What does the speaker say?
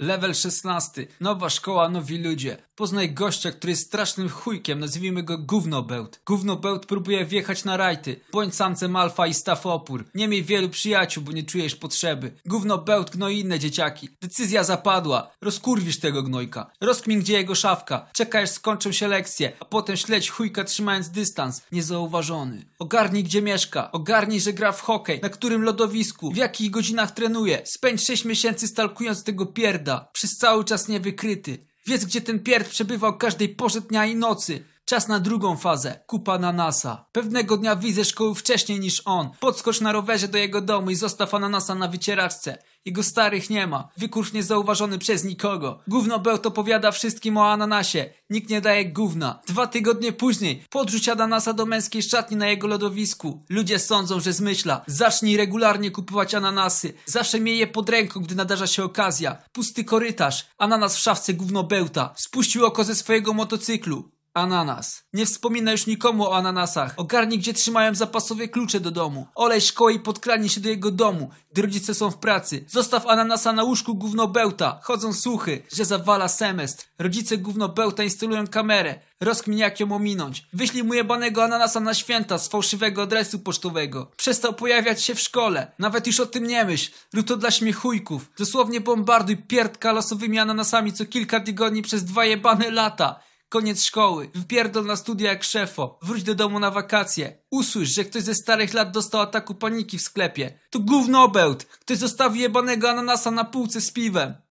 Level 16. Nowa szkoła, nowi ludzie. Poznaj gościa, który jest strasznym chujkiem, nazwijmy go Gównobełt. Gównobełt próbuje wjechać na rajty. Bądź samcem alfa i staw opór. Nie miej wielu przyjaciół, bo nie czujesz potrzeby. Gównobełt gnoi inne dzieciaki. Decyzja zapadła. Rozkurwisz tego gnojka. Rozkmin gdzie jego szafka. Czekaj aż skończą się lekcje, a potem śledź chujka trzymając dystans. Niezauważony. Ogarnij gdzie mieszka. Ogarnij, że gra w hokej. Na którym lodowisku. W jakich godzinach trenuje. Spędź 6 miesięcy stalkując tego pierda. Przez cały czas niewykryty. Wiedz, gdzie ten pierd przebywał każdej porze dnia i nocy. Czas na drugą fazę. Kupa ananasa. Pewnego dnia widzę szkoły wcześniej niż on. Podskocz na rowerze do jego domu i zostaw ananasa na wycieraczce. Jego starych nie ma. Wykurw niezauważony przez nikogo. Gówno Bełt opowiada wszystkim o ananasie. Nikt nie daje gówna. Dwa tygodnie później podrzuć ananasa do męskiej szatni na jego lodowisku. Ludzie sądzą, że zmyśla. Zacznij regularnie kupować ananasy. Zawsze miej je pod ręką, gdy nadarza się okazja. Pusty korytarz. Ananas w szafce gówno Bełta. Spuścił oko ze swojego motocyklu. Ananas. Nie wspomina już nikomu o ananasach. Ogarnij, gdzie trzymają zapasowe klucze do domu. Olej szkołę i podkradnij się do jego domu, gdy rodzice są w pracy. Zostaw ananasa na łóżku gówno bełta. Chodzą słuchy, że zawala semestr. Rodzice gówno bełta instalują kamerę. Rozkmin jak ją ominąć. Wyślij mu jebanego ananasa na święta z fałszywego adresu pocztowego. Przestał pojawiać się w szkole. Nawet już o tym nie myśl. Rób to dla śmiechujków. Dosłownie bombarduj pierdka losowymi ananasami co kilka tygodni przez dwa jebane lata. Koniec szkoły. Wypierdol na studia jak szefo. Wróć do domu na wakacje. Usłysz, że ktoś ze starych lat dostał ataku paniki w sklepie. To gówno bełt. Ktoś zostawił jebanego ananasa na półce z piwem.